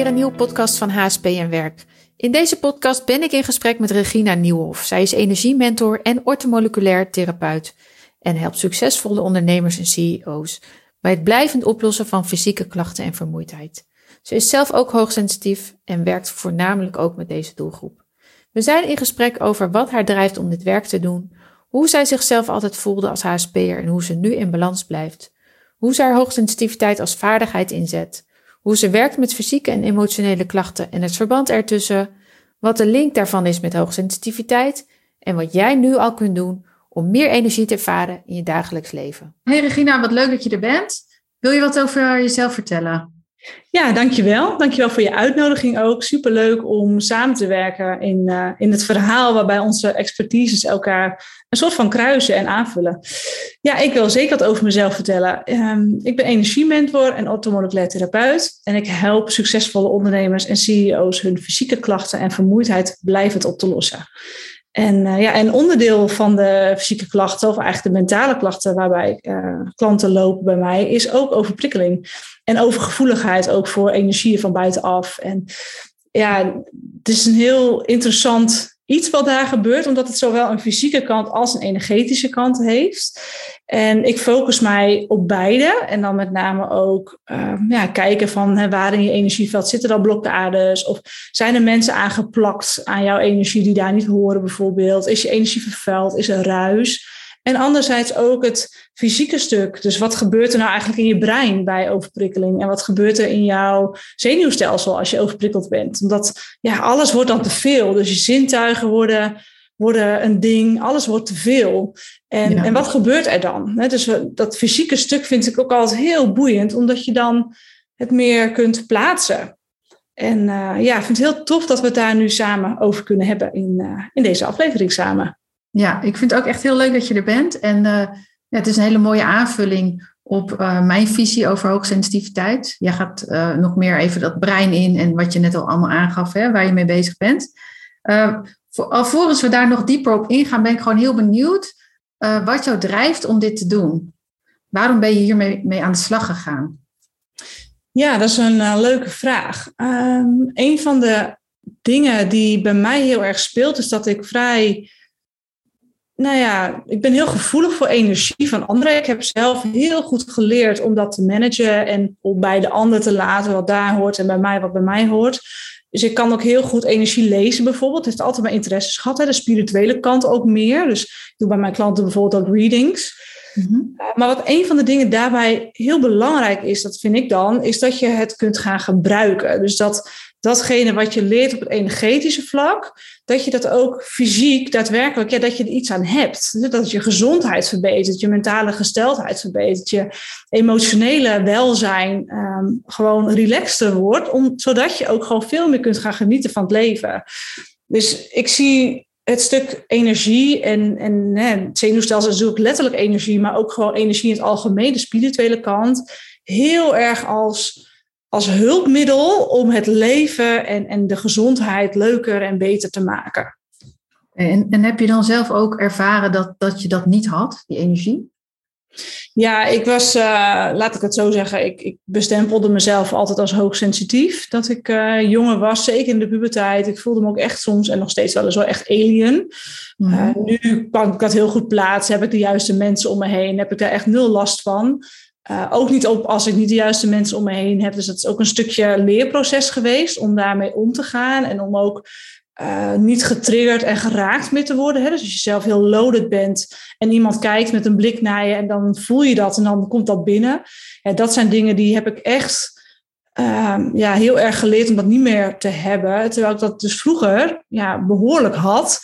weer een nieuwe podcast van HSP en Werk. In deze podcast ben ik in gesprek met Regina Nieuwhof. Zij is energiementor en ortomoleculair therapeut en helpt succesvolle ondernemers en CEO's bij het blijvend oplossen van fysieke klachten en vermoeidheid. Ze is zelf ook hoogsensitief en werkt voornamelijk ook met deze doelgroep. We zijn in gesprek over wat haar drijft om dit werk te doen, hoe zij zichzelf altijd voelde als HSP'er en hoe ze nu in balans blijft, hoe ze haar hoogsensitiviteit als vaardigheid inzet, hoe ze werkt met fysieke en emotionele klachten en het verband ertussen, wat de link daarvan is met hoogsensitiviteit en wat jij nu al kunt doen om meer energie te ervaren in je dagelijks leven. Hey Regina, wat leuk dat je er bent. Wil je wat over jezelf vertellen? Ja, dankjewel. Dankjewel voor je uitnodiging ook. Superleuk om samen te werken in, uh, in het verhaal waarbij onze expertises elkaar een soort van kruisen en aanvullen. Ja, ik wil zeker wat over mezelf vertellen. Um, ik ben energiementor en orthomoleculair therapeut. En ik help succesvolle ondernemers en CEO's hun fysieke klachten en vermoeidheid blijvend op te lossen. En, uh, ja, en onderdeel van de fysieke klachten, of eigenlijk de mentale klachten waarbij uh, klanten lopen bij mij, is ook overprikkeling. En overgevoeligheid ook voor energieën van buitenaf. En ja, het is een heel interessant iets wat daar gebeurt, omdat het zowel een fysieke kant als een energetische kant heeft. En ik focus mij op beide. En dan met name ook uh, ja, kijken van hè, waar in je energieveld zitten dan blokkades? Of zijn er mensen aangeplakt aan jouw energie die daar niet horen bijvoorbeeld? Is je energie vervuild? Is er ruis? En anderzijds ook het fysieke stuk. Dus wat gebeurt er nou eigenlijk in je brein bij overprikkeling? En wat gebeurt er in jouw zenuwstelsel als je overprikkeld bent? Omdat ja, alles wordt dan te veel. Dus je zintuigen worden, worden een ding, alles wordt te veel. En, en wat gebeurt er dan? Dus dat fysieke stuk vind ik ook altijd heel boeiend, omdat je dan het meer kunt plaatsen. En uh, ja, ik vind het heel tof dat we het daar nu samen over kunnen hebben in, uh, in deze aflevering samen. Ja, ik vind het ook echt heel leuk dat je er bent. En ja, het is een hele mooie aanvulling op uh, mijn visie over hoogsensitiviteit. Jij gaat uh, nog meer even dat brein in en wat je net al allemaal aangaf, hè, waar je mee bezig bent. Voor, alvorens we daar nog dieper op ingaan, ben ik gewoon heel benieuwd wat jou drijft om dit te doen. Waarom ben je hiermee mee aan de slag gegaan? Ja, dat is een leuke vraag. Um, een van de dingen die bij mij heel erg speelt, is dat ik vrij nou ja, ik ben heel gevoelig voor energie van anderen. Ik heb zelf heel goed geleerd om dat te managen en om bij de ander te laten wat daar hoort en bij mij wat bij mij hoort. Dus ik kan ook heel goed energie lezen bijvoorbeeld. Het heeft altijd mijn interesses gehad. Hè. De spirituele kant ook meer. Dus ik doe bij mijn klanten bijvoorbeeld ook readings. Mm-hmm. Maar wat een van de dingen daarbij heel belangrijk is, dat vind ik dan, is dat je het kunt gaan gebruiken. Dus dat datgene wat je leert op het energetische vlak, dat je dat ook fysiek daadwerkelijk, ja, dat je er iets aan hebt. Dat je gezondheid verbetert, je mentale gesteldheid verbetert, je emotionele welzijn um, gewoon relaxter wordt, om, zodat je ook gewoon veel meer kunt gaan genieten van het leven. Dus ik zie het stuk energie en, en hè, zenuwstelsel is natuurlijk letterlijk energie, maar ook gewoon energie in het algemeen, de spirituele kant, heel erg als als hulpmiddel om het leven en, en de gezondheid leuker en beter te maken. En, en heb je dan zelf ook ervaren dat, dat je dat niet had, die energie? Ja, ik was, uh, laat ik het zo zeggen, ik, ik, bestempelde mezelf altijd als hoogsensitief. Dat ik uh, jonger was, zeker in de puberteit. Ik voelde me ook echt soms en nog steeds wel eens wel echt alien. Mm -hmm. uh, nu kan ik dat heel goed plaatsen, heb ik de juiste mensen om me heen, heb ik daar echt nul last van. Uh, ook niet op als ik niet de juiste mensen om me heen heb. Dus dat is ook een stukje leerproces geweest om daarmee om te gaan. En om ook uh, niet getriggerd en geraakt mee te worden. Hè? Dus als je zelf heel loaded bent en iemand kijkt met een blik naar je en dan voel je dat en dan komt dat binnen. Ja, dat zijn dingen die heb ik echt uh, ja, heel erg geleerd om dat niet meer te hebben. Terwijl ik dat dus vroeger ja, behoorlijk had.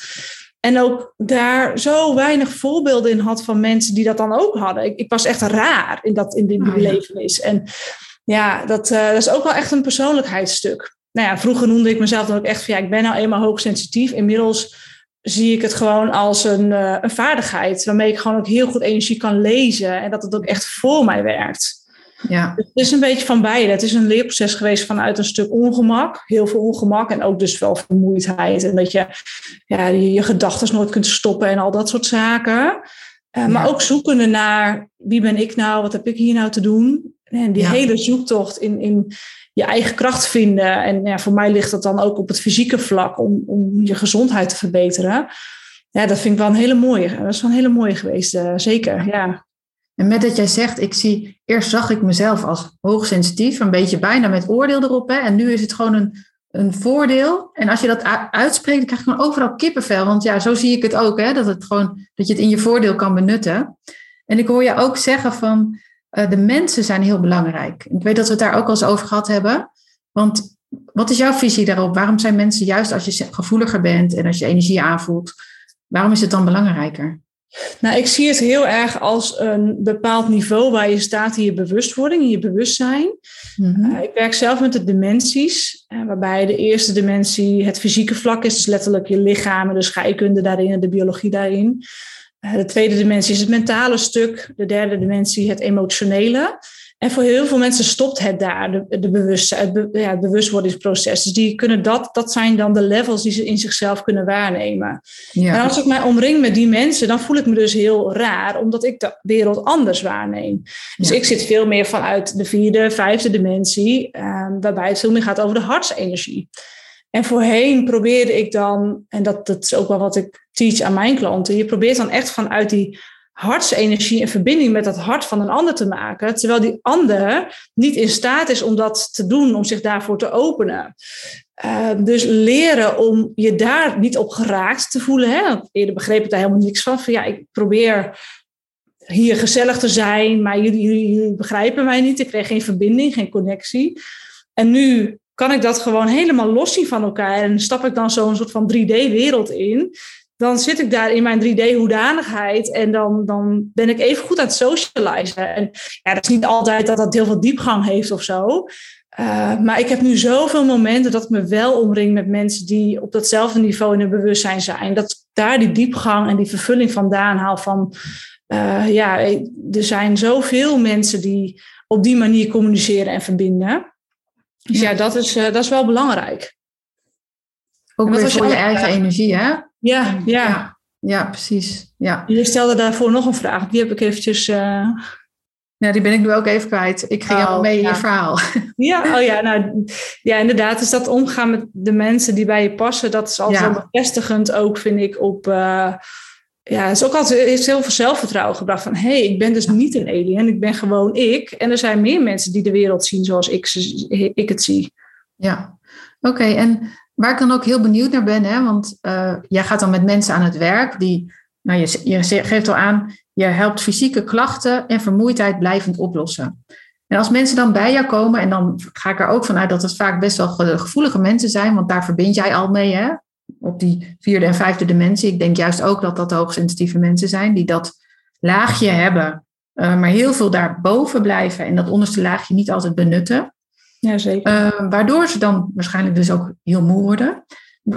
En ook daar zo weinig voorbeelden in had van mensen die dat dan ook hadden. Ik, ik was echt raar in, dat, in die oh, belevenis. En ja, dat, uh, dat is ook wel echt een persoonlijkheidsstuk. Nou ja, vroeger noemde ik mezelf dan ook echt van ja, ik ben nou eenmaal hoogsensitief. Inmiddels zie ik het gewoon als een, uh, een vaardigheid waarmee ik gewoon ook heel goed energie kan lezen. En dat het ook echt voor mij werkt. Ja. Het is een beetje van beide. Het is een leerproces geweest vanuit een stuk ongemak, heel veel ongemak en ook dus wel vermoeidheid. En dat je ja, je, je gedachten nooit kunt stoppen en al dat soort zaken. Uh, ja. Maar ook zoekende naar wie ben ik nou, wat heb ik hier nou te doen. en die hele zoektocht in, in je eigen kracht vinden. En ja, voor mij ligt dat dan ook op het fysieke vlak om, om je gezondheid te verbeteren. Ja, dat vind ik wel een hele mooie. Dat is wel een hele mooie geweest, uh, zeker. Ja. En met dat jij zegt, ik zie, eerst zag ik mezelf als hoogsensitief, een beetje bijna met oordeel erop. Hè, en nu is het gewoon een, een voordeel. En als je dat uitspreekt, dan krijg je gewoon overal kippenvel. Want ja, zo zie ik het ook, hè, dat, het gewoon, dat je het in je voordeel kan benutten. En ik hoor je ook zeggen van, uh, de mensen zijn heel belangrijk. Ik weet dat we het daar ook al eens over gehad hebben. Want wat is jouw visie daarop? Waarom zijn mensen, juist als je gevoeliger bent en als je energie aanvoelt, waarom is het dan belangrijker? Nou, ik zie het heel erg als een bepaald niveau waar je staat in je bewustwording, in je bewustzijn. Mhm. Eh, ik werk zelf met de dimensies, uh, waarbij de eerste dimensie het fysieke vlak is, dus letterlijk je lichaam, de scheikunde daarin en de biologie daarin. Uh, de tweede dimensie is het mentale stuk, de derde dimensie het emotionele. En voor heel veel mensen stopt het daar, de, de bewustzijn, het, ja, het bewustwordingsproces. Dus die kunnen dat, dat zijn dan de levels die ze in zichzelf kunnen waarnemen. Ja. En als ik mij omring met die mensen, dan voel ik me dus heel raar, omdat ik de wereld anders waarneem. Dus ik zit veel meer vanuit de vierde, vijfde dimensie, eh, waarbij het veel meer gaat over de hartsenergie. En voorheen probeerde ik dan, en dat, dat is ook wel wat ik teach aan mijn klanten, je probeert dan echt vanuit die hartsenergie in verbinding met dat hart van een ander te maken, terwijl die ander niet in staat is om dat te doen, om zich daarvoor te openen. Uh, dus leren om je daar niet op geraakt te voelen. Hè? Eerder begreep ik daar helemaal niks van. van ja, ik probeer hier gezellig te zijn, maar jullie, jullie, jullie begrijpen mij niet. Ik kreeg geen verbinding, geen connectie. En nu kan ik dat gewoon helemaal los zien van elkaar. En stap ik dan zo'n soort van 3D-wereld in dan zit ik daar in mijn 3D-hoedanigheid en dan, dan ben ik even goed aan het socializen. En ja, dat is niet altijd dat dat heel veel diepgang heeft of zo. Uh, maar ik heb nu zoveel momenten dat ik me wel omring met mensen die op datzelfde niveau in hun bewustzijn zijn. Dat ik daar die diepgang en die vervulling vandaan haal van, uh, ja, er zijn zoveel mensen die op die manier communiceren en verbinden. Dus ja, dat, is, uh, dat is wel belangrijk. Ook weer voor je eigen energie, hè? Ja, ja. Ja, precies. Ja. Je stelde daarvoor nog een vraag. Die heb ik eventjes... Uh... Ja, die ben ik nu ook even kwijt. Ik ging oh, mee in je verhaal. Ja, oh ja, nou, ja, inderdaad. Dus dat omgaan met de mensen die bij je passen, dat is altijd ja. bevestigend ook, vind ik, op... Uh, ja, het is ook altijd heeft heel veel zelfvertrouwen gebracht van... hé, hey, ik ben dus niet een alien, ik ben gewoon ik. En er zijn meer mensen die de wereld zien zoals ik, ik het zie. Ja, oké. En Waar ik dan ook heel benieuwd naar ben, hè, want uh, jij gaat dan met mensen aan het werk die, nou, je, je geeft al aan, je helpt fysieke klachten en vermoeidheid blijvend oplossen. En als mensen dan bij jou komen, en dan ga ik er ook vanuit dat het vaak best wel gevoelige mensen zijn, want daar verbind jij al mee, hè? op die vierde en vijfde dimensie. Ik denk juist ook dat dat hoogsensitieve mensen zijn die dat laagje hebben, uh, maar heel veel daarboven blijven en dat onderste laagje niet altijd benutten. Ja, zeker. Uh, waardoor ze dan waarschijnlijk dus ook heel moe worden.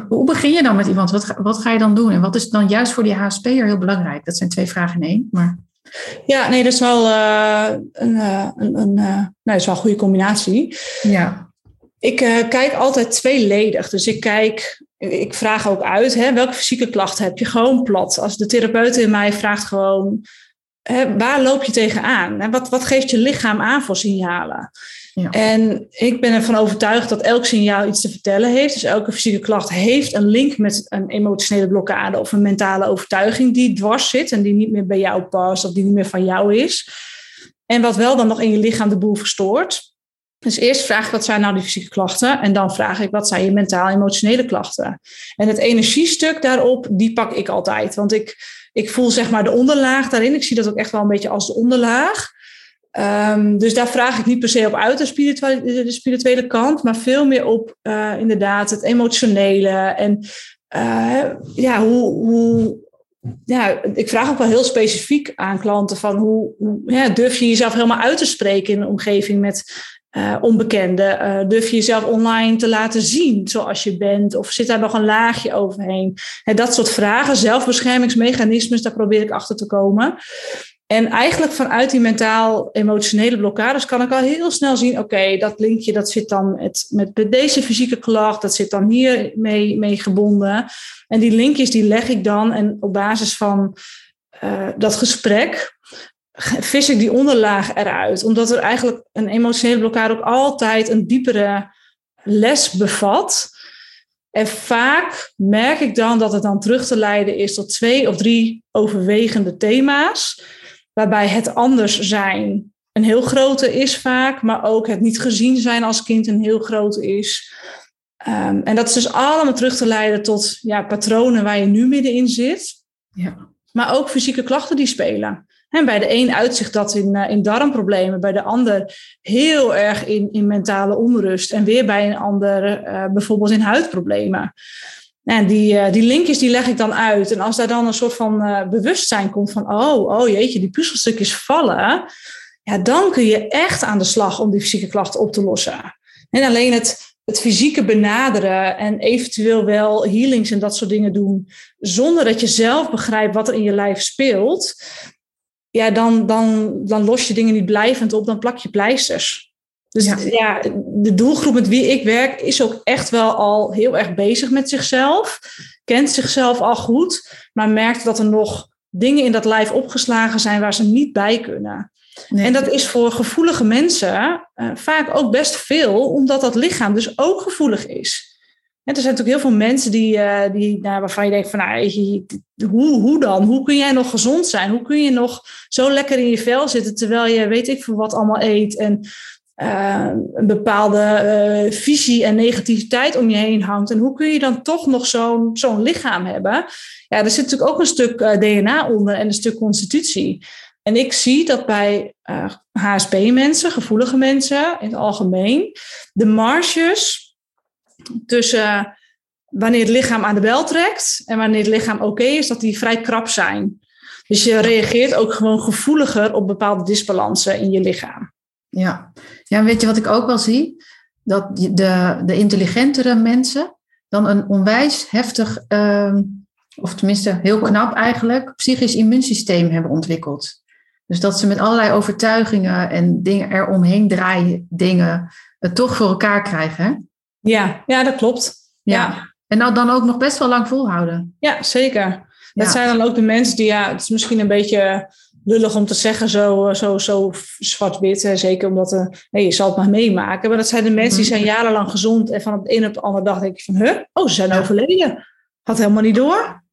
Hoe begin je dan met iemand? Wat, wat ga je dan doen? En wat is dan juist voor die HSP'er heel belangrijk? Dat zijn twee vragen in één. Maar... Ja, nee, dat is wel uh, een, uh, een, een nou, dat is wel een goede combinatie. Ja. Ik kijk altijd tweeledig. Dus ik kijk, ik vraag ook uit, hè, welke fysieke klachten heb je? Gewoon plat. Als de therapeut in mij vraagt gewoon, hè, waar loop je tegenaan? Wat, wat geeft je lichaam aan voor signalen? En ik ben ervan overtuigd dat elk signaal iets te vertellen heeft. Dus elke fysieke klacht heeft een link met een emotionele blokkade of een mentale overtuiging die dwars zit en die niet meer bij jou past of die niet meer van jou is. En wat wel dan nog in je lichaam de boel verstoort. Dus eerst vraag ik wat zijn nou die fysieke klachten en dan vraag ik wat zijn je mentaal-emotionele klachten. En het energiestuk daarop, die pak ik altijd. Want ik, ik voel zeg maar de onderlaag daarin. Ik zie dat ook echt wel een beetje als de onderlaag. Um, dus daar vraag ik niet per se op uit, de spirituele, de spirituele kant, maar veel meer op uh, inderdaad het emotionele. En uh, ja, hoe, hoe, ja, ik vraag ook wel heel specifiek aan klanten van hoe, hoe durf je jezelf helemaal uit te spreken in een omgeving met uh, onbekenden? durf je jezelf online te laten zien zoals je bent? Of zit daar nog een laagje overheen? En dat soort vragen, zelfbeschermingsmechanismes, daar probeer ik achter te komen. En eigenlijk vanuit die mentaal-emotionele blokkades kan ik al heel snel zien: oké, dat linkje dat zit dan met, met deze fysieke klacht, dat zit dan hier mee, mee gebonden. En die linkjes die leg ik dan en op basis van uh, dat gesprek vis ik die onderlaag eruit. Omdat er eigenlijk een emotionele blokkade ook altijd een diepere les bevat. En vaak merk ik dan dat het dan terug te leiden is tot twee of drie overwegende thema's. Waarbij het anders zijn een heel grote is vaak, maar ook het niet gezien zijn als kind een heel grote is. Ehm, en dat is dus allemaal terug te leiden tot ja, patronen waar je nu middenin zit. Ja. Maar ook fysieke klachten die spelen. En bij de een uitzicht dat in, uh, in darmproblemen, bij de ander heel erg in, in mentale onrust. En weer bij een ander uh, bijvoorbeeld in huidproblemen. En die, uh, die linkjes die leg ik dan uit. En als daar dan een soort van bewustzijn komt van, oh, oh jeetje, die puzzelstukjes vallen. Ja, dan kun je echt aan de slag om die fysieke klachten op te lossen. En alleen het, het fysieke benaderen en eventueel wel healings en dat soort dingen doen, zonder dat je zelf begrijpt wat er in je lijf speelt, ja, dan, dan, dan los je dingen niet blijvend op, dan plak je pleisters. Dus ja. ja. de doelgroep met wie ik werk is ook echt wel al heel erg bezig met zichzelf, kent zichzelf al goed, maar merkt dat er nog dingen in dat lijf opgeslagen zijn waar ze niet bij kunnen. En dat is voor gevoelige mensen uh, vaak ook best veel, omdat dat lichaam dus ook gevoelig is. En er zijn natuurlijk heel veel mensen die, uh, die nou, waarvan je denkt van, nou, hoe, hoe dan? Hoe kun jij nog gezond zijn? Hoe kun je nog zo lekker in je vel zitten terwijl je weet ik veel wat allemaal eet en uh, een bepaalde visie en negativiteit om je heen hangt? En hoe kun je dan toch nog zo'n lichaam hebben? Ja, er zit natuurlijk ook een stuk DNA onder en een stuk constitutie. En ik zie dat bij eh, HSP-mensen, gevoelige mensen in het algemeen, de marges tussen wanneer het lichaam aan de bel trekt en wanneer het lichaam oké is, dat die vrij krap zijn. Dus je reageert ook gewoon gevoeliger op bepaalde disbalansen in je lichaam. Ja, ja weet je wat ik ook wel zie? Dat de, de intelligentere mensen dan een onwijs heftig, uh, of tenminste heel knap eigenlijk, psychisch immuunsysteem hebben ontwikkeld. Dus dat ze met allerlei overtuigingen en dingen eromheen draaien, dingen het toch voor elkaar krijgen. Ja, ja, dat klopt. Ja. En nou dan ook nog best wel lang volhouden. Ja, zeker. Dat zijn dan ook de mensen die, ja, het is misschien een beetje lullig om te zeggen, zo, zo, zo zwart-wit. Zeker omdat er, nee, je zal het maar meemaken. Maar dat zijn de mensen die mhm. zijn jarenlang gezond. En van het een op de andere dag denk je van, huh? Oh, ze zijn overleden. Had helemaal niet door.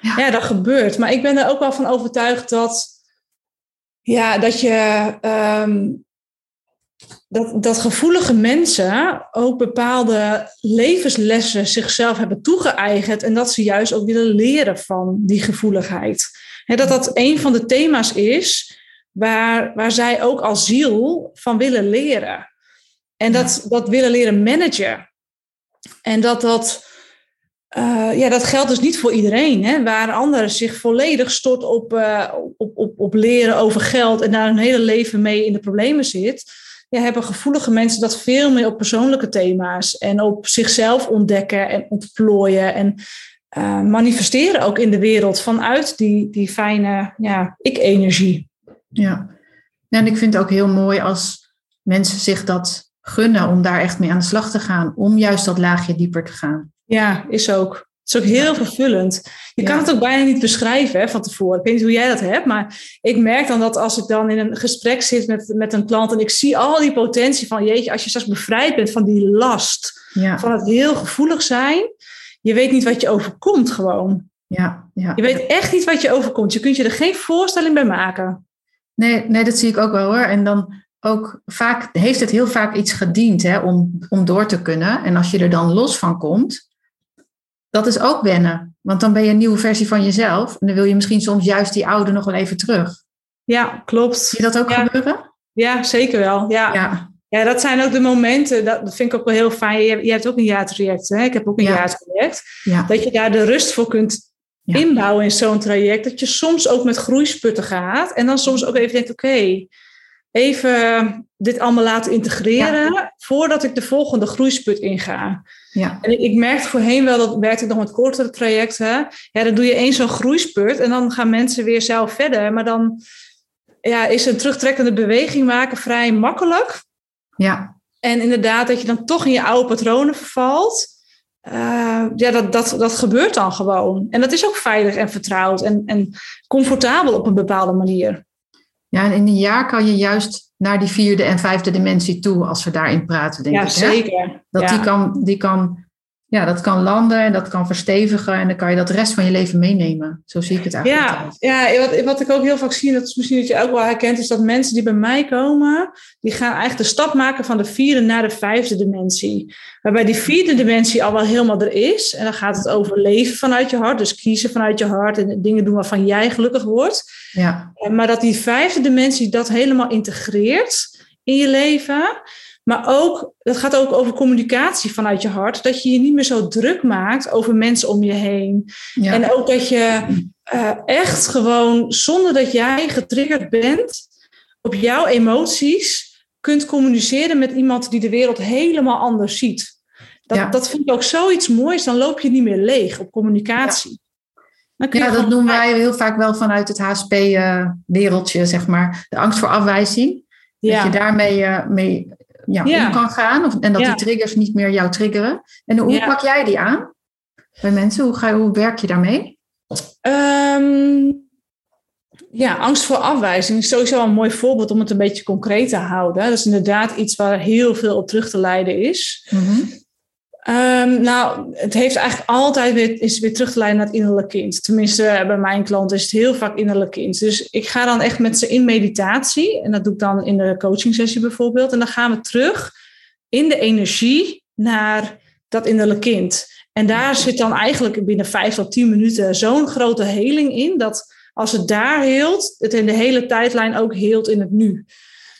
Ja. ja, dat gebeurt. Maar ik ben er ook wel van overtuigd dat ja, dat je ehm, dat, dat gevoelige mensen ook bepaalde levenslessen zichzelf hebben toegeëigend en dat ze juist ook willen leren van die gevoeligheid. Dat dat een van de thema's is waar, waar zij ook als ziel van willen leren. En dat, dat willen leren managen. En dat dat uh, ja, dat geldt dus niet voor iedereen. Hè? Waar anderen zich volledig stort op, uh, op, op, op leren over geld en daar hun hele leven mee in de problemen zit, ja, hebben gevoelige mensen dat veel meer op persoonlijke thema's en op zichzelf ontdekken en ontplooien en uh, manifesteren ook in de wereld vanuit die, die fijne ja, ik-energie. Ja. en ik vind het ook heel mooi als mensen zich dat gunnen om daar echt mee aan de slag te gaan, om juist dat laagje dieper te gaan. Ja, is ook. Het is ook heel vervullend. Je kan het ook bijna niet beschrijven hè, van tevoren. Ik weet niet hoe jij dat hebt, maar ik merk dan dat als ik dan in een gesprek zit met, met een klant en ik zie al die potentie van, jeetje, als je straks bevrijd bent van die last, van het heel gevoelig zijn, je weet niet wat je overkomt gewoon. Ja, ja. Je weet echt niet wat je overkomt. Je kunt je er geen voorstelling bij maken. Nee, nee, dat zie ik ook wel hoor. En dan ook vaak heeft het heel vaak iets gediend hè, om, om door te kunnen. En als je er dan los van komt, dat is ook wennen. Want dan ben je een nieuwe versie van jezelf. En dan wil je misschien soms juist die oude nog wel even terug. Ja, klopt. Zie je dat ook gebeuren? Ja, zeker wel. Ja. ja. Ja. dat zijn ook de momenten, dat vind ik ook wel heel fijn. Je, hebt ook een jaartraject, hè? ik heb ook een ja. jaartraject. Dat je daar de rust voor kunt inbouwen in zo'n traject. Dat je soms ook met groeisputten gaat. En dan soms ook even denkt, oké, even dit allemaal laten integreren voordat ik de volgende groeisput inga. Ja. En ik, ik merkte voorheen wel, dat werkte ik nog met kortere trajecten. Ja, dan doe je één zo'n groeispurt en dan gaan mensen weer zelf verder. Maar dan ja, is een terugtrekkende beweging maken vrij makkelijk. Ja. En inderdaad, dat je dan toch in je oude patronen vervalt. Uh, ja, dat, dat, dat gebeurt dan gewoon. En dat is ook veilig en vertrouwd en, en comfortabel op een bepaalde manier. Ja, en in een jaar kan je juist naar die vierde en vijfde dimensie toe als we daarin praten, denk ja, ik. Zeker. Dat ja. Die, kan, die kan ja, dat kan landen en dat kan verstevigen en dan kan je dat de rest van je leven meenemen. Zo zie ik het eigenlijk. Ja, ja wat, wat ik ook heel vaak zie, dat is misschien dat je ook wel herkent, is dat mensen die bij mij komen, die gaan eigenlijk de stap maken van de vierde naar de vijfde dimensie. Waarbij die vierde dimensie al wel helemaal er is. En dan gaat het over leven vanuit je hart, dus kiezen vanuit je hart en dingen doen waarvan jij gelukkig wordt. Ja. Maar dat die vijfde dimensie dat helemaal integreert in je leven. Maar ook, dat gaat ook over communicatie vanuit je hart. Dat je je niet meer zo druk maakt over mensen om je heen. Ja. En ook dat je uh, echt gewoon, zonder dat jij getriggerd bent, op jouw emoties kunt communiceren met iemand die de wereld helemaal anders ziet. Dat, ja. dat vind ik ook zoiets moois. Dan loop je niet meer leeg op communicatie. Ja, ja dat doen wij heel vaak wel vanuit het HSP-wereldje, uh, zeg maar. De angst voor afwijzing. Dat je daarmee uh, mee ja, ja. om kan gaan. Of, en dat die triggers niet meer jou triggeren. En hoe pak jij die aan bij mensen? Hoe, ga hoe werk je daarmee? Um, ja, angst voor afwijzing is sowieso een mooi voorbeeld om het een beetje concreet te houden. Dat is inderdaad iets waar heel veel op terug te leiden is. Mhm. Um, nou, het heeft eigenlijk altijd weer, is weer terug te leiden naar het innerlijk kind. Tenminste, bij mijn klanten is het heel vaak innerlijk kind. Dus ik ga dan echt met ze in meditatie. En dat doe ik dan in de coaching sessie bijvoorbeeld. En dan gaan we terug in de energie naar dat innerlijk kind. En daar zit dan eigenlijk binnen vijf tot tien minuten zo'n grote heling in. Dat als het daar heelt, het in de hele tijdlijn ook heelt in het nu.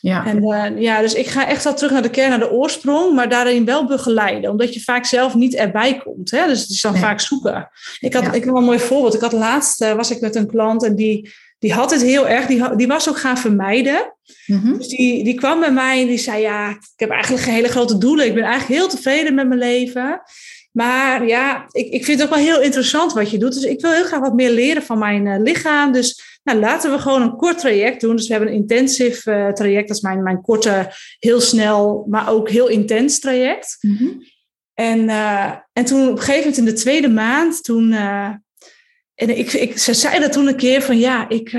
Ja. En uh, ja, dus ik ga echt wel terug naar de kern, naar de oorsprong, maar daarin wel begeleiden, omdat je vaak zelf niet erbij komt. Hè? Dus het is dan nee. vaak zoeken. Ik had, ja. ik heb een mooi voorbeeld. Ik had laatst, uh, was ik met een klant en die, die had het heel erg, die, die was ook gaan vermijden. Mm-hmm. Dus die, die kwam bij mij en die zei, ja, ik heb eigenlijk geen hele grote doelen. Ik ben eigenlijk heel tevreden met mijn leven. Maar ja, ik, ik vind het ook wel heel interessant wat je doet. Dus ik wil heel graag wat meer leren van mijn uh, lichaam. Dus nou, laten we gewoon een kort traject doen. Dus we hebben een intensive uh, traject. Dat is mijn, mijn korte, heel snel, maar ook heel intens traject. Mm-hmm. En, uh, en toen op een gegeven moment in de tweede maand, toen... Uh, en ik, ik, ze zei dat toen een keer van ja, ik,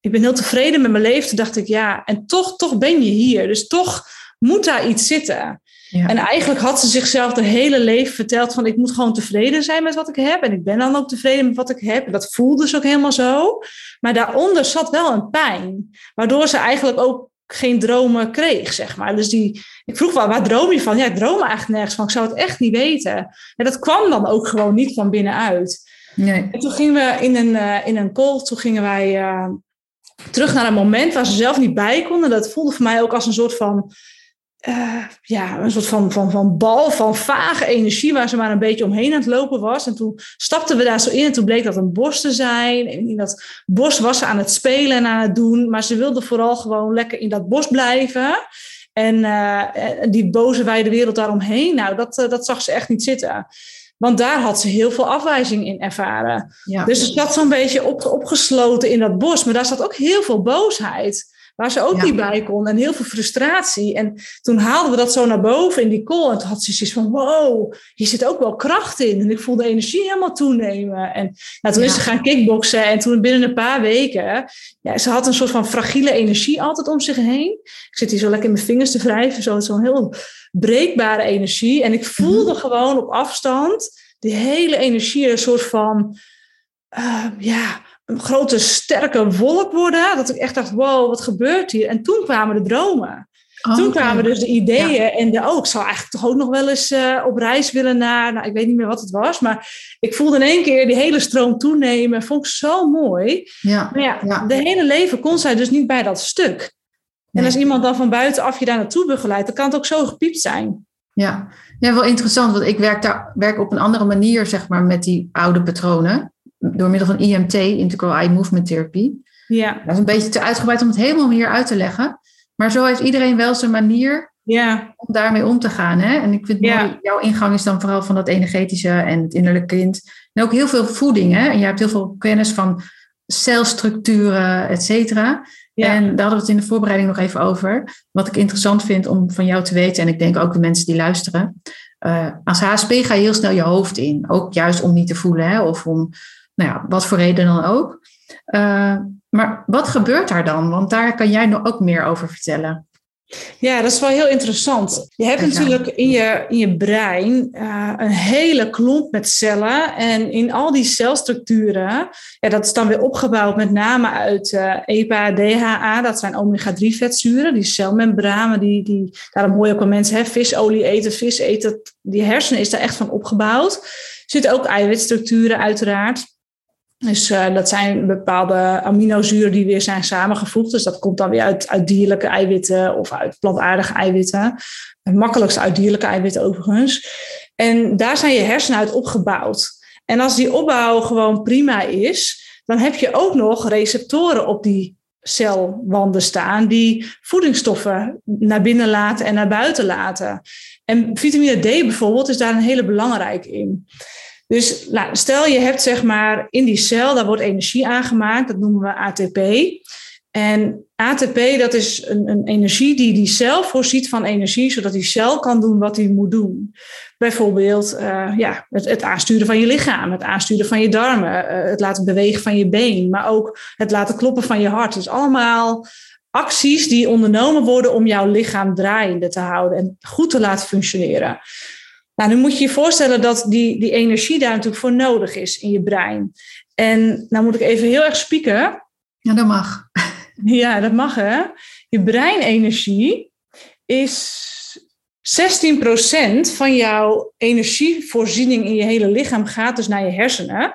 ik ben heel tevreden met mijn leven. Toen dacht ik ja, en toch, toch ben je hier. Dus toch moet daar iets zitten. Ja. En eigenlijk had ze zichzelf de hele leven verteld van ik moet gewoon tevreden zijn met wat ik heb. En ik ben dan ook tevreden met wat ik heb. En dat voelde ze ook helemaal zo. Maar daaronder zat wel een pijn. Waardoor ze eigenlijk ook geen dromen kreeg, zeg maar. Dus die, ik vroeg wel, waar droom je van? Ja, ik droom eigenlijk nergens van. Ik zou het echt niet weten. En dat kwam dan ook gewoon niet van binnenuit. Nee. En toen gingen we in een, uh, in een call, toen gingen wij uh, terug naar een moment waar ze zelf niet bij konden. Dat voelde voor mij ook als een soort van uh, ja, een soort van, van, van bal van vage energie waar ze maar een beetje omheen aan het lopen was. En toen stapten we daar zo in en toen bleek dat een bos te zijn. En in dat bos was ze aan het spelen en aan het doen, maar ze wilde vooral gewoon lekker in dat bos blijven. En uh, die boze wijde wereld daaromheen, nou, dat, uh, dat zag ze echt niet zitten. Want daar had ze heel veel afwijzing in ervaren. Ja. Dus ze zat zo'n beetje op, opgesloten in dat bos, maar daar zat ook heel veel boosheid. Waar ze ook Ja. niet bij kon en heel veel frustratie. En toen haalden we dat zo naar boven in die call. En toen had ze zoiets van, wow, hier zit ook wel kracht in. En ik voelde de energie helemaal toenemen. En nou, toen is ze gaan kickboksen. En toen binnen een paar weken, ja, ze had een soort van fragiele energie altijd om zich heen. Ik zit hier zo lekker in mijn vingers te wrijven. Zo- Zo'n heel breekbare energie. En ik voelde gewoon op afstand die hele energie een soort van, eh, ja, een grote sterke wolk worden. Dat ik echt dacht, wow, wat gebeurt hier? En toen kwamen de dromen. Oh, toen kwamen dus de ideeën en de, oh, ik zou eigenlijk toch ook nog wel eens eh, op reis willen naar, nou, ik weet niet meer wat het was, maar ik voelde in één keer die hele stroom toenemen. Vond ik zo mooi. Ja. Maar ja, Ja. de hele leven kon zij dus niet bij dat stuk. En als iemand dan van buitenaf je daar naartoe begeleidt, dan kan het ook zo gepiept zijn. Ja. ja, wel interessant, want ik werk, daar, werk op een andere manier zeg maar, met die oude patronen. Door middel van IMT, Integral Eye Movement Therapy. Ja, Dat is een beetje te uitgebreid om het helemaal hier uit te leggen. Maar zo heeft iedereen wel zijn manier ja, om daarmee om te gaan. Hè? En ik vind Ja. jouw ingang is dan vooral van dat energetische en het innerlijke kind. En ook heel veel voeding. Hè? En je hebt heel veel kennis van celstructuren, et cetera. ja. En daar hadden we het in de voorbereiding nog even over. Wat ik interessant vind om van jou te weten, en ik denk ook de mensen die luisteren. eh, als HSP ga je heel snel je hoofd in. Ook juist om niet te voelen, hè? of om nou ja, wat voor reden dan ook. maar wat gebeurt daar dan? Want daar kan jij nog ook meer over vertellen. Ja, dat is wel heel interessant. Je hebt natuurlijk in je, in je brein uh, een hele klomp met cellen. En in al die celstructuren, ja, dat is dan weer opgebouwd met name uit uh, EPA, DHA. Dat zijn omega-3 vetzuren, die celmembranen. Die, die, daarom hoor je ook wel mensen, hè, visolie eten, vis eten. Die hersenen is daar echt van opgebouwd. Er zitten ook eiwitstructuren uiteraard. Dus uh, dat zijn bepaalde aminozuren die weer zijn samengevoegd. Dus dat komt dan weer uit, uit dierlijke eiwitten of uit plantaardige eiwitten. Het makkelijkste uit dierlijke eiwitten overigens. En daar zijn je hersenen uit opgebouwd. En als die opbouw gewoon prima is, dan heb je ook nog receptoren op die celwanden staan die voedingsstoffen naar binnen laten en naar buiten laten. En vitamine D bijvoorbeeld is daar een hele belangrijke in. Dus nou, stel je hebt zeg maar in die cel, daar wordt energie aangemaakt, dat noemen we ATP. En ATP, dat is een, een, energie die die cel voorziet van energie, zodat die cel kan doen wat hij moet doen. Bijvoorbeeld uh, ja, het, het, aansturen van je lichaam, het aansturen van je darmen, uh, het laten bewegen van je been, maar ook het laten kloppen van je hart. Dus allemaal acties die ondernomen worden om jouw lichaam draaiende te houden en goed te laten functioneren. Nou, nu moet je je voorstellen dat die, die energie daar natuurlijk voor nodig is in je brein. En nou moet ik even heel erg spieken. Ja, dat mag. Ja, dat mag hè. Je breinenergie is 16% van jouw energievoorziening in je hele lichaam gaat dus naar je hersenen.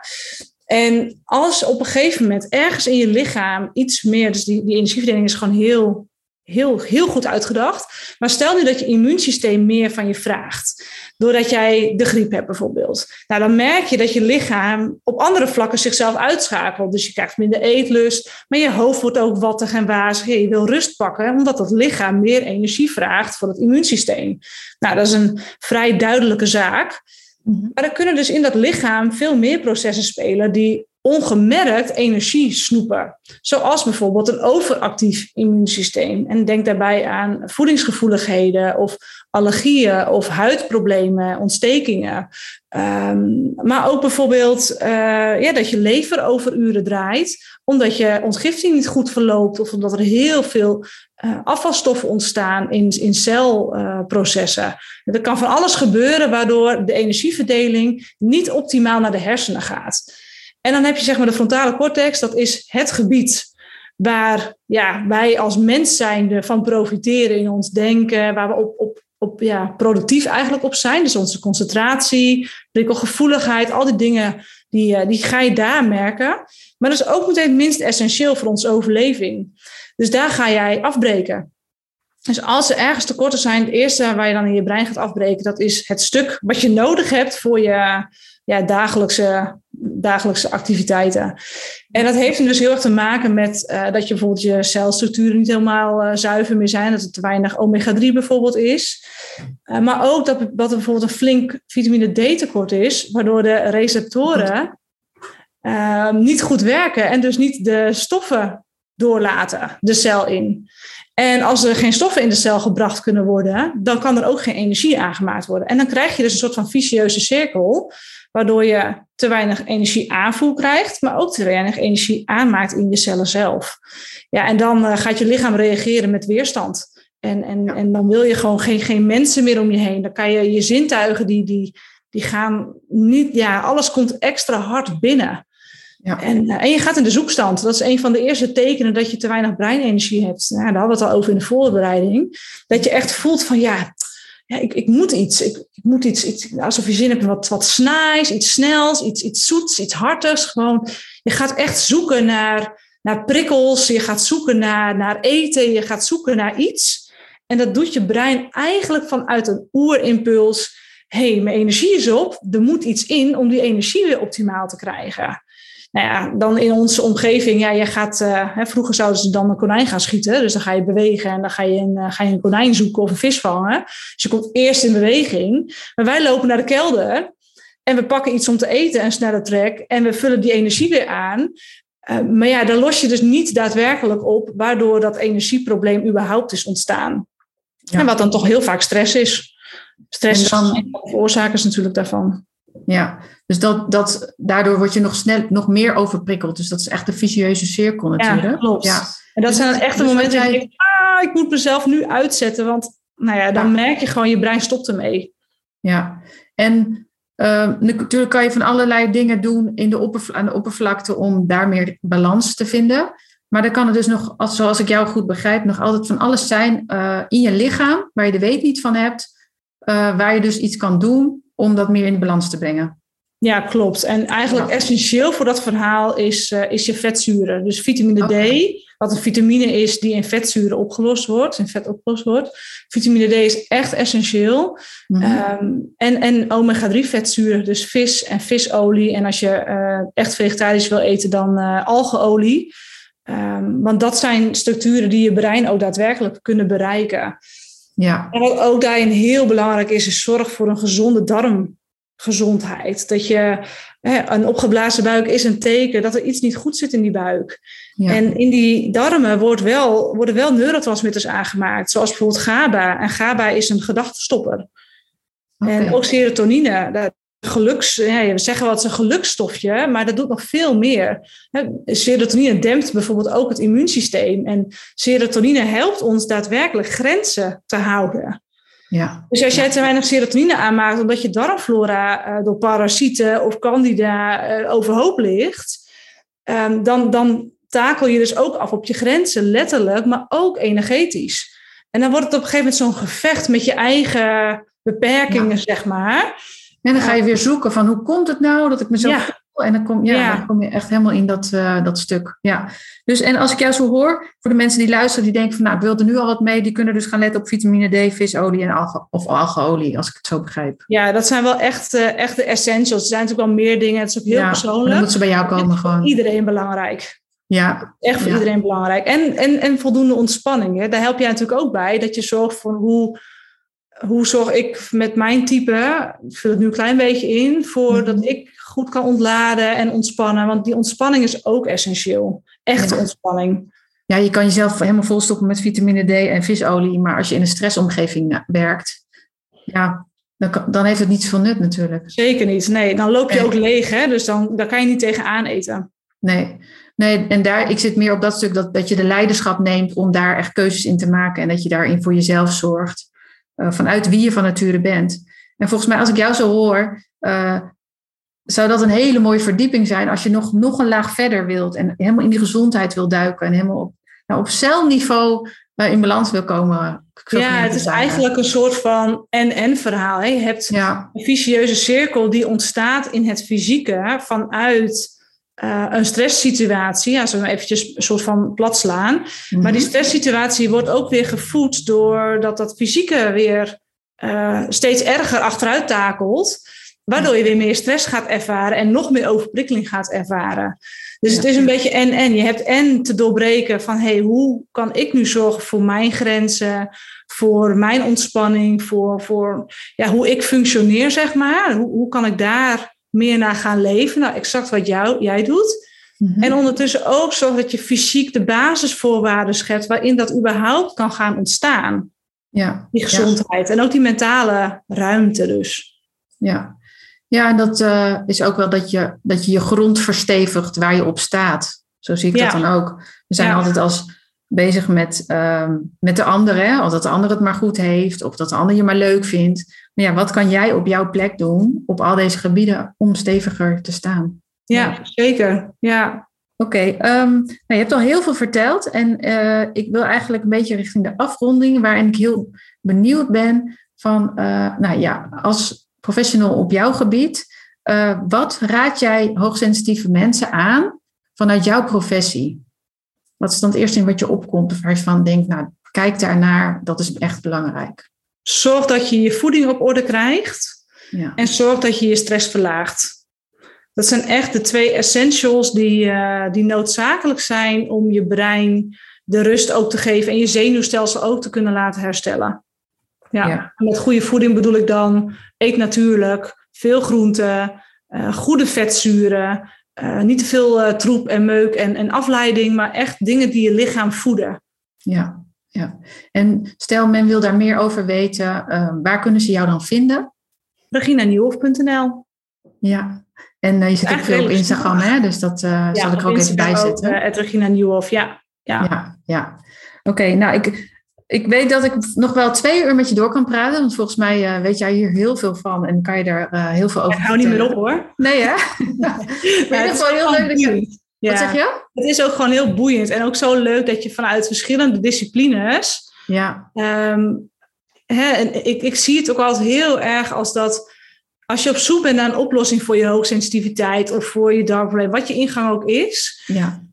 En als op een gegeven moment ergens in je lichaam iets meer, dus die, die energieverdeling is gewoon heel heel, heel goed uitgedacht. Maar stel nu dat je immuunsysteem meer van je vraagt. Doordat jij de griep hebt bijvoorbeeld. Nou, dan merk je dat je lichaam op andere vlakken zichzelf uitschakelt. Dus je krijgt minder eetlust. Maar je hoofd wordt ook wattig en wazig. Je wil rust pakken, omdat het lichaam meer energie vraagt voor het immuunsysteem. Nou, dat is een vrij duidelijke zaak. Mhm. Maar er kunnen dus in dat lichaam veel meer processen spelen die ongemerkt energie snoepen. Zoals bijvoorbeeld een overactief immuunsysteem. En denk daarbij aan voedingsgevoeligheden of allergieën of huidproblemen, ontstekingen. Um, maar ook bijvoorbeeld uh, ja, dat je lever over uren draait, omdat je ontgifting niet goed verloopt of omdat er heel veel uh, afvalstoffen ontstaan in, in celprocessen. Er kan van alles gebeuren waardoor de energieverdeling niet optimaal naar de hersenen gaat. En dan heb je zeg maar de frontale cortex, dat is het gebied waar ja, wij als mens zijnde van profiteren in ons denken, waar we op, op, op ja, productief eigenlijk op zijn. Dus onze concentratie, prikkelgevoeligheid, al die dingen, die, eh, die ga je daar merken. Maar dat is ook meteen het minst essentieel voor onze overleving. Dus daar ga jij afbreken. Dus als er ergens tekorten zijn, het eerste waar je dan in je brein gaat afbreken, dat is het stuk wat je nodig hebt voor je ja, dagelijkse, dagelijkse activiteiten. En dat heeft dus heel erg te maken met uh, dat je bijvoorbeeld je celstructuren niet helemaal uh, zuiver meer zijn, dat er te weinig omega-3 bijvoorbeeld is. Uh, maar ook dat, dat er bijvoorbeeld een flink vitamine D tekort is, waardoor de receptoren niet goed werken en dus niet de stoffen doorlaten de cel in. En als er geen stoffen in de cel gebracht kunnen worden, dan kan er ook geen energie aangemaakt worden. En dan krijg je dus een soort van vicieuze cirkel, waardoor je te weinig energie aanvoer krijgt, maar ook te weinig energie aanmaakt in je cellen zelf. Ja, en dan uh, gaat je lichaam reageren met weerstand. En, en, en dan wil je gewoon geen, geen mensen meer om je heen. Dan kan je je zintuigen, die, die, die gaan niet, ja, alles komt extra hard binnen. En, eh, en je gaat in de zoekstand. Dat is een van de eerste tekenen dat je te weinig breinenergie hebt. Nou, daar hadden we het al over in de voorbereiding. Dat je echt voelt van ja, ja ik, ik moet iets. Ik, ik moet iets, alsof je zin hebt in wat, wat snaais, iets snels, iets, iets zoets, iets hartigs. Gewoon, je gaat echt zoeken naar, naar prikkels. Je gaat zoeken naar, naar eten. Je gaat zoeken naar iets. En dat doet je brein eigenlijk vanuit een oerimpuls. Hey, mijn energie is op. Er moet iets in om die energie weer optimaal te krijgen nou ja, dan in onze omgeving, ja, je gaat, uh, hè, vroeger zouden ze dan een konijn gaan schieten. Dus dan ga je bewegen en dan ga je, een, uh, ga je een konijn zoeken of een vis vangen. Dus je komt eerst in beweging. Maar wij lopen naar de kelder en we pakken iets om te eten, een snelle trek. En we vullen die energie weer aan. Uh, maar ja, dan los je dus niet daadwerkelijk op, waardoor dat energieprobleem überhaupt is ontstaan. Ja. En wat dan toch heel vaak stress is. Stress is dan, een van de oorzakers natuurlijk daarvan. Ja, dus dat, dat, daardoor word je nog, snel, nog meer overprikkeld. Dus dat is echt een vicieuze cirkel natuurlijk. Ja, klopt. Ja. En dat dus zijn echt de dus momenten dat je denkt, ah, ik moet mezelf nu uitzetten. Want nou ja, dan merk je gewoon, je brein stopt ermee. Ja, en uh, natuurlijk kan je van allerlei dingen doen in de aan de oppervlakte om daar meer balans te vinden. Maar dan kan het dus nog, zoals ik jou goed begrijp, nog altijd van alles zijn uh, in je lichaam waar je de weet niet van hebt. Uh, waar je dus iets kan doen om dat meer in de balans te brengen. Ja, klopt. En eigenlijk essentieel voor dat verhaal is, uh, is je vetzuren. Dus vitamine D, wat een vitamine is die in vetzuren opgelost wordt, in vet opgelost wordt. Vitamine D is echt essentieel. Mm -hmm. en, en omega-3 vetzuren, dus vis en visolie. En als je uh, echt vegetarisch wil eten, dan uh, algeolie. Um, want dat zijn structuren die je brein ook daadwerkelijk kunnen bereiken. Ja. En wat ook daarin heel belangrijk is, is zorg voor een gezonde darmgezondheid. Dat je hè, een opgeblazen buik is een teken dat er iets niet goed zit in die buik. Ja. En in die darmen wordt wel, worden wel neurotransmitters aangemaakt, zoals bijvoorbeeld GABA. En GABA is een gedachtenstopper. Okay. En ook serotonine, geluks, ja, we zeggen wel het is een gelukstofje, maar dat doet nog veel meer. Serotonine dempt bijvoorbeeld ook het immuunsysteem. En serotonine helpt ons daadwerkelijk grenzen te houden. Ja. Dus als jij te weinig serotonine aanmaakt omdat je darmflora uh, door parasieten of candida uh, overhoop ligt, um, dan, dan takel je dus ook af op je grenzen, letterlijk, maar ook energetisch. En dan wordt het op een gegeven moment zo'n gevecht met je eigen beperkingen, ja. zeg maar. En dan ga je weer zoeken van hoe komt het nou dat ik mezelf ja. En dan kom, ja, dan kom je echt helemaal in dat, uh, dat stuk. Ja. Dus, en als ik jou zo hoor, voor de mensen die luisteren, die denken van nou, ik wil er nu al wat mee, die kunnen dus gaan letten op vitamine D, visolie en alge, of algeolie, als ik het zo begrijp. Ja, dat zijn wel echt, uh, echt de essentials. Er zijn natuurlijk wel meer dingen, het is ook heel ja, persoonlijk. Dan moeten ze bij jou komen gewoon. iedereen belangrijk. Ja. Echt voor iedereen belangrijk. En, en, en voldoende ontspanning. Hè. Daar help jij natuurlijk ook bij, dat je zorgt voor hoe hoe zorg ik met mijn type, ik vul het nu een klein beetje in, voor mhm. dat ik goed kan ontladen en ontspannen. Want die ontspanning is ook essentieel. Echte ontspanning. Ja, je kan jezelf helemaal volstoppen met vitamine D en visolie. Maar als je in een stressomgeving eh, werkt, ja, dan, dan heeft het niets van nut natuurlijk. Zeker niet. Nee, dan loop je ook leeg. Hè? Dus dan, daar kan je niet tegenaan eten. Nee. Nee, en daar, ik zit meer op dat stuk dat, dat je de leiderschap neemt om daar echt keuzes in te maken en dat je daarin voor jezelf zorgt. Uh, vanuit wie je van nature bent. En volgens mij, als ik jou zo hoor, uh, zou dat een hele mooie verdieping zijn als je nog, nog een laag verder wilt en helemaal in die gezondheid wil duiken en helemaal op, nou, op celniveau in balans wil komen. Ja, het is eigenlijk een soort van en-en verhaal. Hè? Je hebt een vicieuze cirkel die ontstaat in het fysieke vanuit uh, een stresssituatie, als we hem eventjes een soort van plat slaan. Maar die stresssituatie wordt ook weer gevoed doordat dat fysieke weer uh, steeds erger achteruit takelt. Waardoor je weer meer stress gaat ervaren en nog meer overprikkeling gaat ervaren. Dus het is een beetje en-en. Je hebt en te doorbreken van hey, hoe kan ik nu zorgen voor mijn grenzen, voor mijn ontspanning, voor, voor ja, hoe ik functioneer, zeg maar. Hoe, hoe kan ik daar meer naar gaan leven? Nou, exact wat jou, jij doet. Mhm. En ondertussen ook zorg dat je fysiek de basisvoorwaarden schept waarin dat überhaupt kan gaan ontstaan. Ja. Die gezondheid en ook die mentale ruimte dus. Ja, ja, en dat uh, is ook wel dat je, dat je je grond verstevigt waar je op staat. Zo zie ik dat dan ook. We zijn altijd als bezig met, uh, met de ander, hè? of dat de ander het maar goed heeft, of dat de ander je maar leuk vindt. Maar ja, wat kan jij op jouw plek doen op al deze gebieden om steviger te staan? Ja, zeker. Ja. Oké, okay, um, ehm, nou, je hebt al heel veel verteld en uh, ik wil eigenlijk een beetje richting de afronding, waarin ik heel benieuwd ben van, uh, nou ja, als professional op jouw gebied. Uh, wat raad jij hoogsensitieve mensen aan vanuit jouw professie? Wat is dan het eerste in wat je opkomt of waar je van denkt, nou, kijk daarnaar, dat is echt belangrijk. Zorg dat je je voeding op orde krijgt ja. en zorg dat je je stress verlaagt. Dat zijn echt de twee essentials die, uh, die noodzakelijk zijn om je brein de rust ook te geven en je zenuwstelsel ook te kunnen laten herstellen. Ja. Met goede voeding bedoel ik dan eet natuurlijk, veel groenten, uh, goede vetzuren, uh, niet te veel uh, troep en meuk en, en afleiding, maar echt dingen die je lichaam voeden. Ja, ja. En stel men wil daar meer over weten, waar kunnen ze jou dan vinden? reginanieuwhof.nl Ja, en je zit ook veel op Instagram, hè? Dus dat zal ik er ook even bij zetten. Uh, Regina Nieuwhof, ja. Ja, ja. ja. Oké, nou ik, ik weet dat ik nog wel twee uur met je door kan praten. Want volgens mij weet jij hier heel veel van en kan je daar heel veel over Ik hou niet meer op hoor. Nee hè? maar het is gewoon heel leuk dat je... Ja. Wat zeg je? Het is ook gewoon heel boeiend. En ook zo leuk dat je vanuit verschillende disciplines... Ja. Um, hè, en ik, ik zie het ook altijd heel erg als dat als je op zoek bent naar een oplossing voor je hoogsensitiviteit of voor je dark wat je ingang ook is, ja.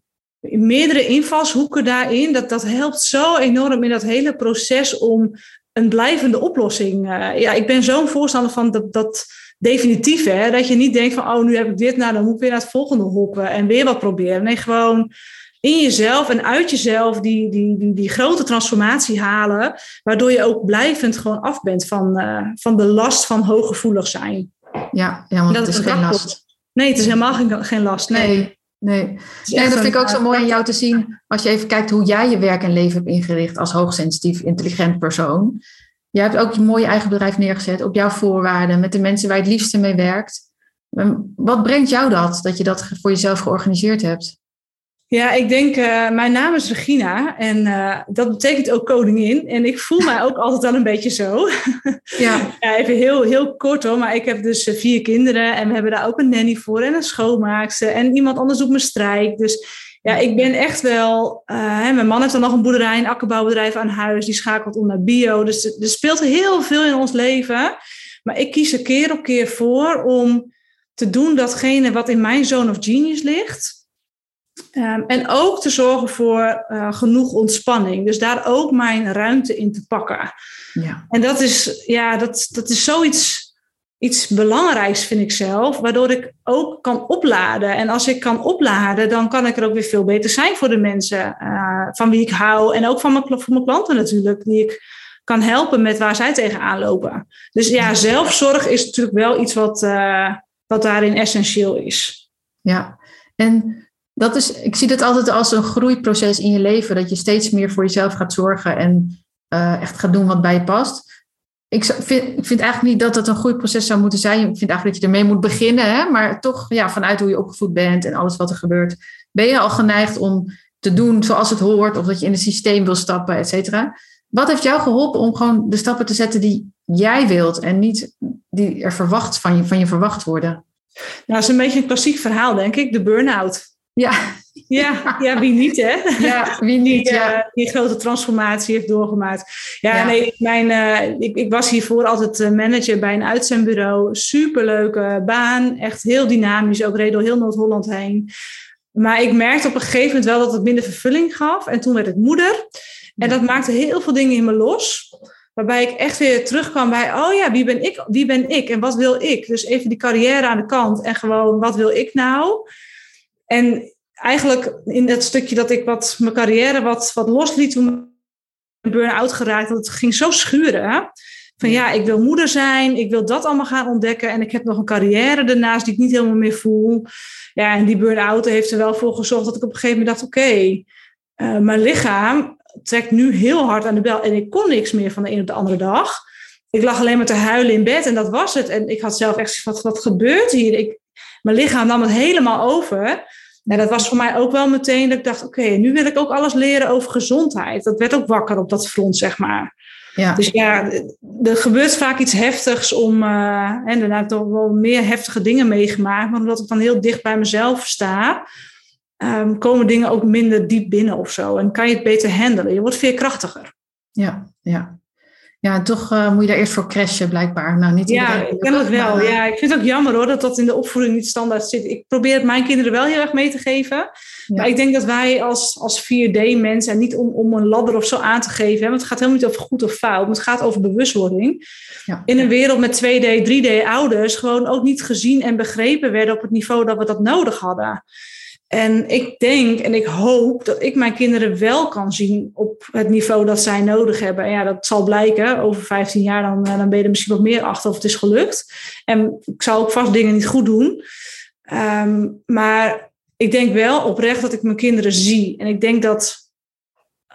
Meerdere invalshoeken daarin, dat, dat helpt zo enorm in dat hele proces om een blijvende oplossing. Uh, ja, ik ben zo'n voorstander van dat, dat definitief, hè, dat je niet denkt van, oh, nu heb ik dit, nou, dan moet ik weer naar het volgende hoppen en weer wat proberen. Nee, gewoon in jezelf en uit jezelf die, die, die, die grote transformatie halen, waardoor je ook blijvend gewoon af bent van, uh, van de last van hooggevoelig zijn. Ja, ja want dat het is geen last. Nee, het is helemaal geen, geen last. Nee, nee. Nee. nee dat vind ik ook zo mooi aan jou te zien, als je even kijkt hoe jij je werk en leven hebt ingericht als hoogsensitief, intelligent persoon. Je hebt ook je mooie eigen bedrijf neergezet op jouw voorwaarden, met de mensen waar je het liefste mee werkt. Wat brengt jou dat, dat je dat voor jezelf georganiseerd hebt? Ja, ik denk, uh, mijn naam is Regina en uh, dat betekent ook koningin. En ik voel mij ook altijd al een beetje zo. Ja. ja. even heel, heel kort hoor, maar ik heb dus eh, vier kinderen en we hebben daar ook een nanny voor en een schoonmaakster en iemand anders doet mijn strijk. Dus ja, ik ben echt wel, hè, mijn man heeft dan nog een boerderij, een akkerbouwbedrijf aan huis, die schakelt om naar bio. Dus er speelt heel veel in ons leven. Maar ik kies er keer op keer voor om te doen datgene wat in mijn zone of genius ligt. Um, en ook te zorgen voor uh, genoeg ontspanning. Dus daar ook mijn ruimte in te pakken. Ja. En dat is, ja, dat, dat is zoiets iets belangrijks, vind ik zelf, waardoor ik ook kan opladen. En als ik kan opladen, dan kan ik er ook weer veel beter zijn voor de mensen uh, van wie ik hou. En ook van mijn, voor mijn klanten natuurlijk, die ik kan helpen met waar zij tegenaan lopen. Dus ja, zelfzorg is natuurlijk wel iets wat, uh, wat daarin essentieel is. Ja, en dat is, ik zie dat altijd als een groeiproces in je leven. Dat je steeds meer voor jezelf gaat zorgen en uh, echt gaat doen wat bij je past. Ik vind, ik vind eigenlijk niet dat het een groeiproces zou moeten zijn. Ik vind eigenlijk dat je ermee moet beginnen. Hè? Maar toch, ja, vanuit hoe je opgevoed bent en alles wat er gebeurt, ben je al geneigd om te doen zoals het hoort. Of dat je in het systeem wil stappen, et cetera. Wat heeft jou geholpen om gewoon de stappen te zetten die jij wilt en niet die er verwacht van je, van je verwacht worden? Nou, dat is een beetje een klassiek verhaal, denk ik. De burn-out. Ja. Ja, ja, wie niet, hè? Ja, wie niet, die, ja. Uh, die grote transformatie heeft doorgemaakt. Ja, ja. nee, mijn, uh, ik, ik was hiervoor altijd eh, manager bij een uitzendbureau. Superleuke baan, echt heel dynamisch, ook reed door heel Noord-Holland heen. Maar ik merkte op een gegeven moment wel dat het minder vervulling gaf. En toen werd ik moeder. En dat maakte heel veel dingen in me los. Waarbij ik echt weer terugkwam bij, oh ja, wie ben ik? Wie ben ik en wat wil ik? Dus even die carrière aan de kant en gewoon, wat wil ik nou? En eigenlijk in dat stukje dat ik wat mijn carrière wat, wat losliet toen een burn-out geraakt, dat het ging zo schuren. Van ja, ik wil moeder zijn, ik wil dat allemaal gaan ontdekken en ik heb nog een carrière daarnaast die ik niet helemaal meer voel. Ja, en die burn-out heeft er wel voor gezorgd dat ik op een gegeven moment dacht, oké, okay, uh, mijn lichaam trekt nu heel hard aan de bel en ik kon niks meer van de een op de andere dag. Ik lag alleen maar te huilen in bed en dat was het. En ik had zelf echt wat, wat gebeurt hier? Ik, mijn lichaam nam het helemaal over. En dat was voor mij ook wel meteen dat ik dacht, oké, okay, nu wil ik ook alles leren over gezondheid. Dat werd ook wakker op dat front, zeg maar. Ja. Dus ja, er gebeurt vaak iets heftigs om, uh, en daarna toch wel meer heftige dingen meegemaakt. Maar omdat ik dan heel dicht bij mezelf sta, um, komen dingen ook minder diep binnen of zo. En kan je het beter handelen. Je wordt veerkrachtiger. Ja, ja. Ja, toch uh, moet je daar eerst voor crashen, blijkbaar. Nou, niet ja, ik ken het wel. Maar, ja, ik vind het ook jammer hoor dat dat in de opvoeding niet standaard zit. Ik probeer het mijn kinderen wel heel erg mee te geven. Ja. Maar ik denk dat wij als, als 4D-mensen, en niet om, om een ladder of zo aan te geven, hè, want het gaat helemaal niet over goed of fout, maar het gaat over bewustwording. Ja. In een wereld met 2D, 3D-ouders gewoon ook niet gezien en begrepen werden op het niveau dat we dat nodig hadden. En ik denk en ik hoop dat ik mijn kinderen wel kan zien op het niveau dat zij nodig hebben. En ja, dat zal blijken. Over 15 jaar dan, dan ben je er misschien wat meer achter of het is gelukt. En ik zal ook vast dingen niet goed doen. Um, maar ik denk wel oprecht dat ik mijn kinderen zie. En ik denk dat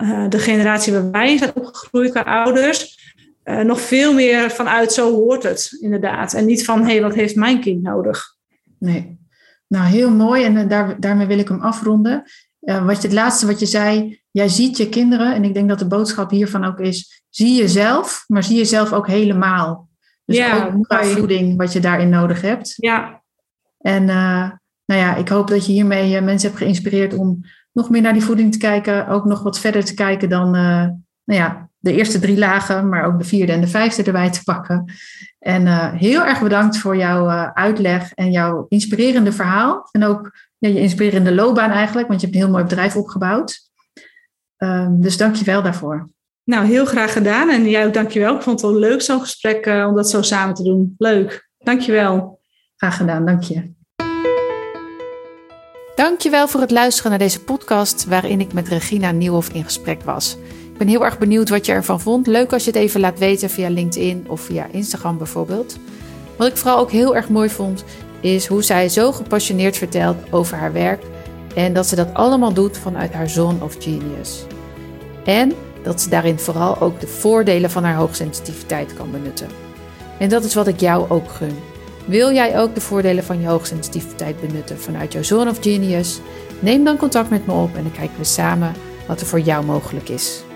uh, de generatie waar wij zijn opgegroeid qua ouders... Uh, nog veel meer vanuit zo hoort het inderdaad. En niet van, hé, hey, wat heeft mijn kind nodig? Nee. Nou, heel mooi. En daar, daarmee wil ik hem afronden. Uh, wat je, het laatste wat je zei, jij ziet je kinderen. En ik denk dat de boodschap hiervan ook is, zie jezelf, maar zie jezelf ook helemaal. Dus ja, ook qua voeding, wat je daarin nodig hebt. Ja. En uh, nou ja, ik hoop dat je hiermee mensen hebt geïnspireerd om nog meer naar die voeding te kijken. Ook nog wat verder te kijken dan nou ja, de eerste drie lagen, maar ook de vierde en de vijfde erbij te pakken. En heel erg bedankt voor jouw uitleg en jouw inspirerende verhaal. En ook ja, je inspirerende loopbaan eigenlijk, want je hebt een heel mooi bedrijf opgebouwd. Um, dus dank je wel daarvoor. Nou, heel graag gedaan. En jij ook dank je wel. Ik vond het wel leuk zo'n gesprek uh, om dat zo samen te doen. Leuk. Dank je wel. Graag gedaan, dank je. Dankjewel voor het luisteren naar deze podcast waarin ik met Regina Nieuwhof in gesprek was. Ik ben heel erg benieuwd wat je ervan vond. Leuk als je het even laat weten via LinkedIn of via Instagram bijvoorbeeld. Wat ik vooral ook heel erg mooi vond, is hoe zij zo gepassioneerd vertelt over haar werk en dat ze dat allemaal doet vanuit haar zone of genius. En dat ze daarin vooral ook de voordelen van haar hoogsensitiviteit kan benutten. En dat is wat ik jou ook gun. Wil jij ook de voordelen van je hoogsensitiviteit benutten vanuit jouw zone of genius? Neem dan contact met me op en dan kijken we samen wat er voor jou mogelijk is.